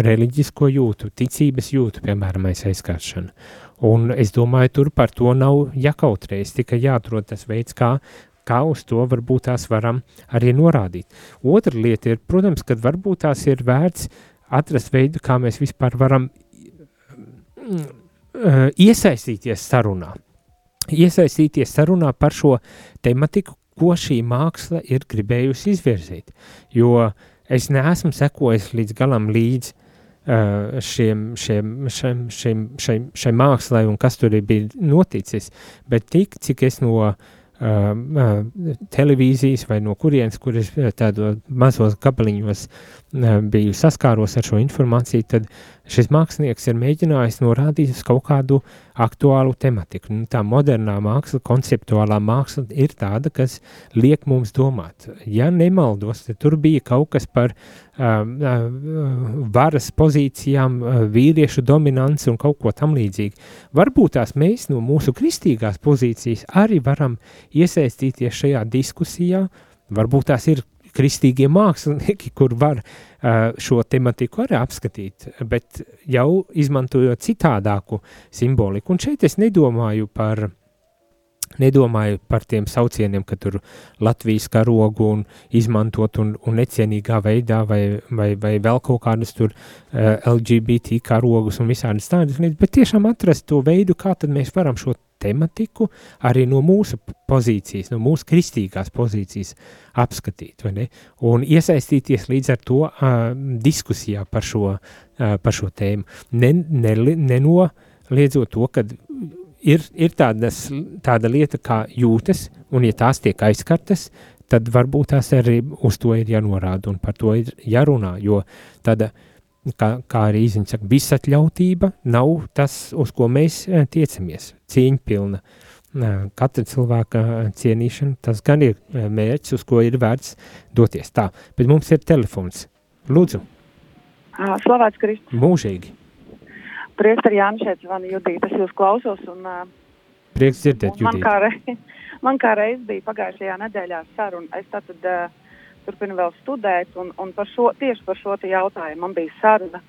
A: reliģisko jūtu, ticības jūtu, piemēram, aizskāršana. Un es domāju, tur par to nav jākautrējas, tikai jāatrod tas veids, kā, kā uz to varbūt tās varam arī norādīt. Otra lieta ir, protams, kad varbūt tās ir vērts atrast veidu, kā mēs vispār varam uh, iesaistīties sarunā. Iesaistīties sarunā par šo tematiku, ko šī māksla ir gribējusi izvirzīt. Jo es neesmu sekojis līdz galam līdzi Uh, šiem, šiem, šiem, šiem, šiem, šiem mākslai un kas tur bija noticis, bet tik, cik es no uh, televīzijas vai no kurienes, kur es tādos mazos gabaliņos uh, biju saskāros ar šo informāciju, tad šis mākslinieks ir mēģinājis norādīt uz kaut kādu aktuālu tematiku. Nu, tā modernā māksla, konceptuālā māksla ir tāda, kas liek mums domāt. Ja nemaldos, tad tur bija kaut kas par uh, uh, varas pozīcijām, uh, vīriešu dominanci un kaut ko tam līdzīgi. Varbūt tās mēs no mūsu kristīgās pozīcijas arī varam iesaistīties šajā diskusijā, varbūt tās ir kristīgie mākslinieki, kur var uh, šo tematiku arī apskatīt, bet jau izmantojot citādāku simboliku. Un šeit es nedomāju par Nedomāju par tiem saucieniem, ka tur Latvijas karogu un izmantot un, un necienīgā veidā vai, vai, vai vēl kaut kādus tur LGBT karogus un visādas tādas lietas, bet tiešām atrast to veidu, kā tad mēs varam šo tematiku arī no mūsu pozīcijas, no mūsu kristīgās pozīcijas apskatīt, vai ne? Un iesaistīties līdz ar to uh, diskusijā par šo, uh, par šo tēmu. Ne, ne, nenoliedzot to, ka ir, ir tādas, tāda lieta kā jūtas, un ja tās tiek aizskartas, tad varbūt tās arī uz to ir jānorāda un par to ir jārunā, jo tāda, kā, kā arī izņa saka, visatļautība nav tas, uz ko mēs eh, tiecamies, cīņpilna. Katra cilvēka cienīšana, tas gan ir eh, mērķis, uz ko ir vērts doties. Tā, bet mums ir telefons. Lūdzu.
D: Slavēts Kristus.
A: Mūžīgi.
D: Priekšstādā Jānis šeit zvana Judita, es jūs klausos. Un,
A: Prieks dzirdēt,
D: un man, kā reiz, man kā reiz bija pagājušajā nedēļā saruna. Es tātad uh, turpinu vēl studēt, un, un par šo, tieši par šo jautājumu man bija saruna.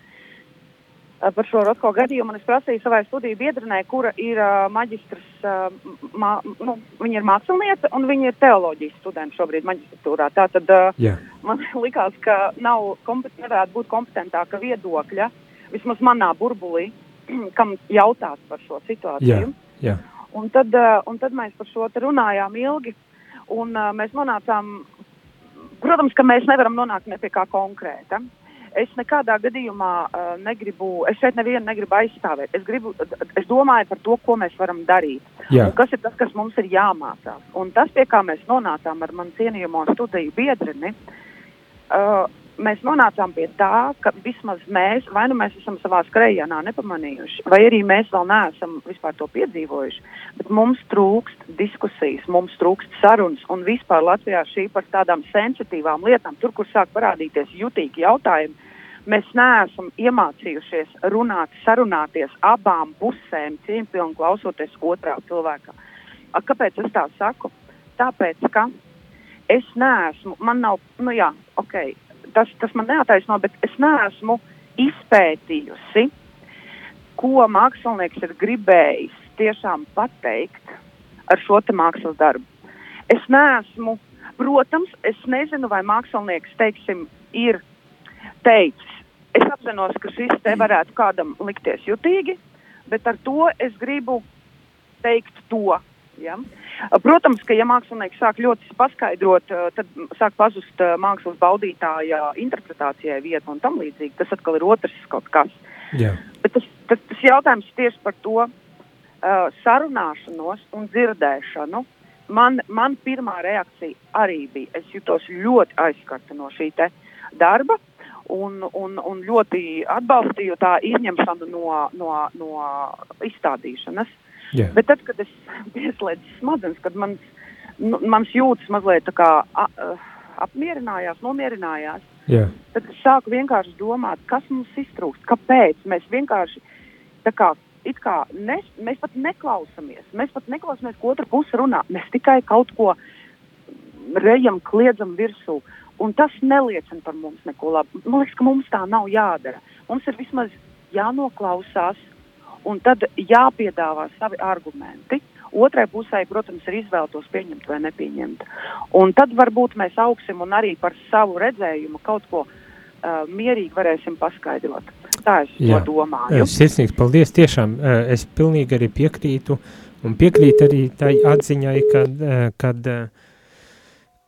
D: Uh, par šo Rotko gadījumu es prasīju savai studiju biedrenei, kura ir uh, maģistrs, uh, ma, nu, viņa ir māksliniece un viņa ir teoloģijas studenta šobrīd maģistratūrā. Tātad uh,
A: Jā,
D: man likās, ka nav, nevarētu būt kompetentāka viedokļa, vismaz manā burbulī, kam jautāt par šo situāciju.
A: jā.
D: Un tad, eh, un tad mēs par šo runājām ilgi, un uh, mēs nonācām, protams, ka mēs nevaram nonākt ne pie kā konkrēta. Es nekādā gadījumā uh, negribu, es šeit nevienu negribu aizstāvēt. Es, gribu, es domāju par to, ko mēs varam darīt. kas ir tas, kas mums ir jāmācās? Un tas, pie kā mēs nonācām ar manu cienījamo studiju biedrini, uh, mēs nonācām pie tā, ka vismaz mēs, vai nu mēs esam savā skrējienā nepamanījuši, vai arī mēs vēl neesam vispār to piedzīvojuši, bet mums trūkst diskusijas, mums trūkst sarunas, un vispār Latvijā šī par tādām sensitīvām lietām, tur, kur sāk parādīties jutīgi jautājumi, mēs neesam iemācījušies runāt, sarunāties abām pusēm, cieņpilni klausoties otrā cilvēkā. A, kāpēc es tā saku? Tāpēc, ka es neesmu, man nav, nu jā, ok, tas, tas man neataisno, bet es neesmu izpētījusi, ko mākslinieks ir gribējis tiešām pateikt ar šo mākslas darbu. Es neesmu, protams, es nezinu, vai mākslinieks, teiksim, ir teicis, es apzinos, ka šis te varētu kādam likties jutīgi, bet ar to es gribu teikt to. Ja? Protams, ka ja mākslinieks sāk ļoti paskaidrot, eh, tad sāk pazust eh, mākslas baudītāja interpretācijai vieta un tam līdzīgi. Tas atkal ir otrs kaut kas.
A: jā.
D: Bet tas, tas, tas jautājums tieši par to uh, sarunāšanos un dzirdēšanu. Man, man pirmā reakcija arī bija, es jutos ļoti aizskarta no šī darba un, un, un ļoti atbalstīju tā izņemšanu no, no, no izstādīšanas.
A: Jā.
D: Bet tad, kad es pieslēdzu smadzenes, kad mans, nu, mans jūtas mazliet kā a, apmierinājās, nomierinājās,
A: jā.
D: tad es sāku vienkārši domāt, kas mums iztrūkst, kāpēc mēs vienkārši tā kā. Kā ne, mēs pat neklausāmies. Mēs pat neklausāmies, ko otra puse runā. Mēs tikai kaut ko rejam, kliedzam virsū. Un tas neliecina par mums neko labu. Man liekas, ka mums tā nav jādara. Mums ir vismaz jānoklausās, un tad jāpiedāvā savi argumenti. Otrai pusē, protams, ir izvēle tos pieņemt vai nepieņemt. Un tad varbūt mēs augsim un arī par savu redzējumu kaut ko uh, mierīgi varēsim paskaidrot. Tā es
A: Jā.
D: to domāju.
A: Sirsnīgs paldies, tiešām eh, es pilnīgi arī piekrītu un piekrītu arī tai atziņai, kad, eh, kad, eh,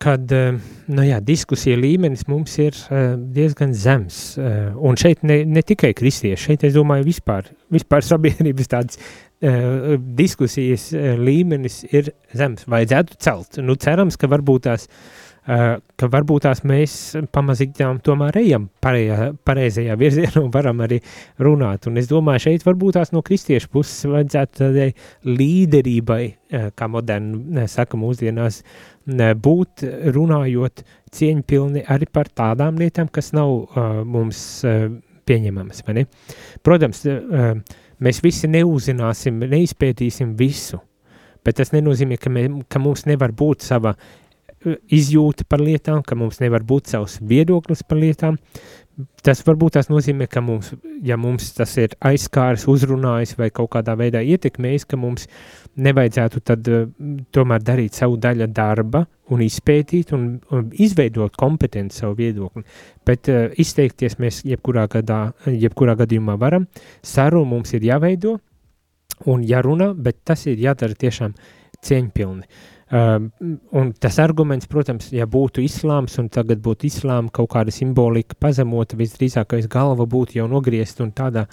A: kad eh, nu jā, diskusija līmenis mums ir eh, diezgan zems. eh, Un šeit ne, ne tikai kristieši, šeit es domāju vispār, vispār sabiedrības tāds diskusijas līmenis ir zems. Vajadzētu celt. Nu cerams, ka varbūt tās uh, ka varbūt tās mēs pamazīgām tomēr ejam pareja, pareizajā virzienā un varam arī runāt. Un es domāju, šeit varbūt tās no kristiešu puses vajadzētu tādai līderībai, uh, kā moderni saka mūsdienās, būt runājot cieņpilni arī par tādām lietām, kas nav uh, mums uh, pieņemamas. Protams, uh, mēs visi neuzzināsim, neizpētīsim visu, bet tas nenozīmē, ka, mē, ka mums nevar būt sava izjūta par lietām, ka mums nevar būt savs viedoklis par lietām. Tas varbūt tas nozīmē, ka mums, ja mums tas ir aizskāris, uzrunājis vai kaut kādā veidā ietekmējis, ka mums nevajadzētu tad uh, tomēr darīt savu daļu darba un izpētīt un, un izveidot kompetenci savu viedokli. Bet uh, izteikties mēs jebkurā, gadā, jebkurā gadījumā varam, sarunu mums ir jāveido un jārunā, bet tas ir jādara tiešām cieņpilni. Uh, Um, un tas arguments, protams, ja būtu islāms un tagad būtu islāma kaut kāda simbolika pazemota, visdrīzākais galva būtu jau nogriezta un tādā,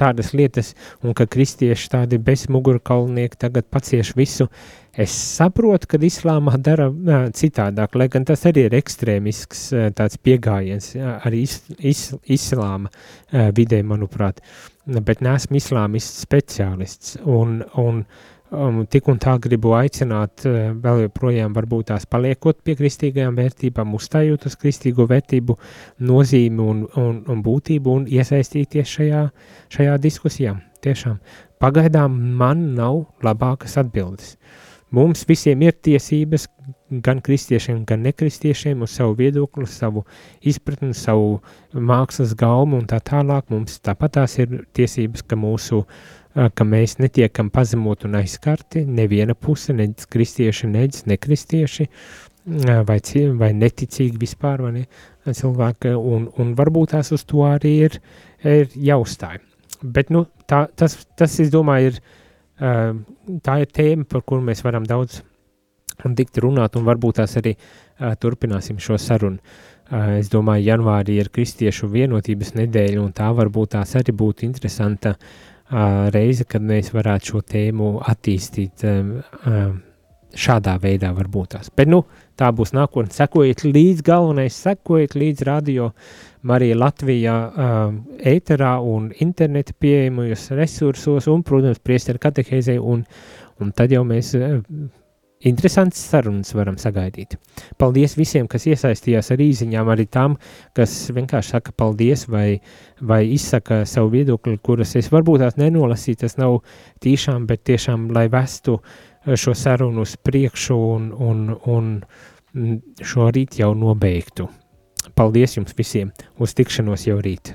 A: tādas lietas, un ka kristieši tādi bezmugurkalnieki tagad pacieš visu. Es saprotu, ka islāmā dara nā, citādāk, lai gan tas arī ir ekstrēmisks tāds piegājiens arī is, is, islāma vidē, manuprāt, bet neesmu islāmists speciālists un, un Um, tik un tā gribu aicināt, uh, vēl joprojām varbūt tās paliekot pie kristīgajām vērtībām, uzstājot uz kristīgo vērtību nozīmi un, un, un būtību un iesaistīties šajā, šajā diskusijā. Tiešām, pagaidām man nav labākas atbildes. Mums visiem ir tiesības, gan kristiešiem, gan nekristiešiem, uz savu viedokli, savu izpratni, savu mākslas gaumu un tā tālāk. Mums tāpat tās ir tiesības, ka mūsu uh, ka mēs netiekam pazemot un aizskarti, neviena puse, nec kristieši, nec nekristieši, vai, vai neticīgi vispār, vai ne, cilvēki, un, un varbūt tās uz to arī ir, ir jāuzstāj. Bet, nu, tā, tas, tas, es domāju, ir, tā ir tēma, par kuru mēs varam daudz un tikt runāt, un varbūt tās arī turpināsim šo sarunu. Es domāju, janvārī ir kristiešu vienotības nedēļa, un tā varbūt tās arī būtu interesanta uh, reize, kad mēs varētu šo tēmu attīstīt šādā veidā varbūt tās. Bet, nu, tā būs nākotnē. Sekojiet līdz galvenais, sekojiet līdz radio Marija Latvijā ēterā un interneta pieejamajos resursos un, protams, priesteru katehēzē un, un tad jau mēs interesants sarunas varam sagaidīt. Paldies visiem, kas iesaistījās ar īziņām, arī tam, kas vienkārši saka paldies vai, vai izsaka savu viedokli, kuras es varbūt tās nenolasīju, tas nav tīšām, bet tiešām, lai vestu eh, šo sarunu uz priekšu un, un, un šo rīt jau nobeigtu. Paldies jums visiem! Uz tikšanos jau rīt!